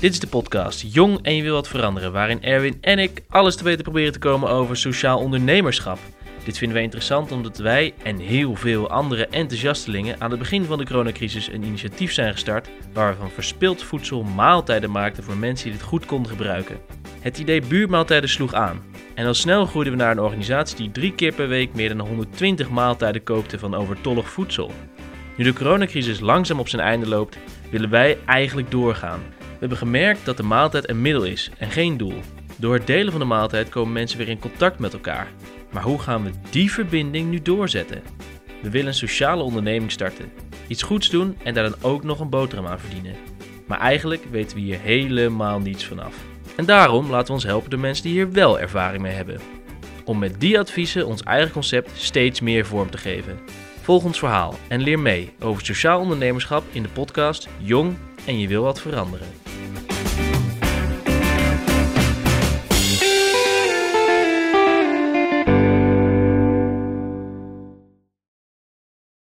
Dit is de podcast Jong en je wil wat veranderen, waarin Erwin en ik alles te weten proberen te komen over sociaal ondernemerschap. Dit vinden wij interessant omdat wij en heel veel andere enthousiastelingen aan het begin van de coronacrisis een initiatief zijn gestart waar we van verspild voedsel maaltijden maakten voor mensen die dit goed konden gebruiken. Het idee buurtmaaltijden sloeg aan. En al snel groeiden we naar een organisatie die drie keer per week meer dan 120 maaltijden kookte van overtollig voedsel. Nu de coronacrisis langzaam op zijn einde loopt, willen wij eigenlijk doorgaan. We hebben gemerkt dat de maaltijd een middel is en geen doel. Door het delen van de maaltijd komen mensen weer in contact met elkaar. Maar hoe gaan we die verbinding nu doorzetten? We willen een sociale onderneming starten. Iets goeds doen en daar dan ook nog een boterham aan verdienen. Maar eigenlijk weten we hier helemaal niets vanaf. En daarom laten we ons helpen door mensen die hier wel ervaring mee hebben. Om met die adviezen ons eigen concept steeds meer vorm te geven. Volg ons verhaal en leer mee over sociaal ondernemerschap in de podcast Jong en je wil wat veranderen.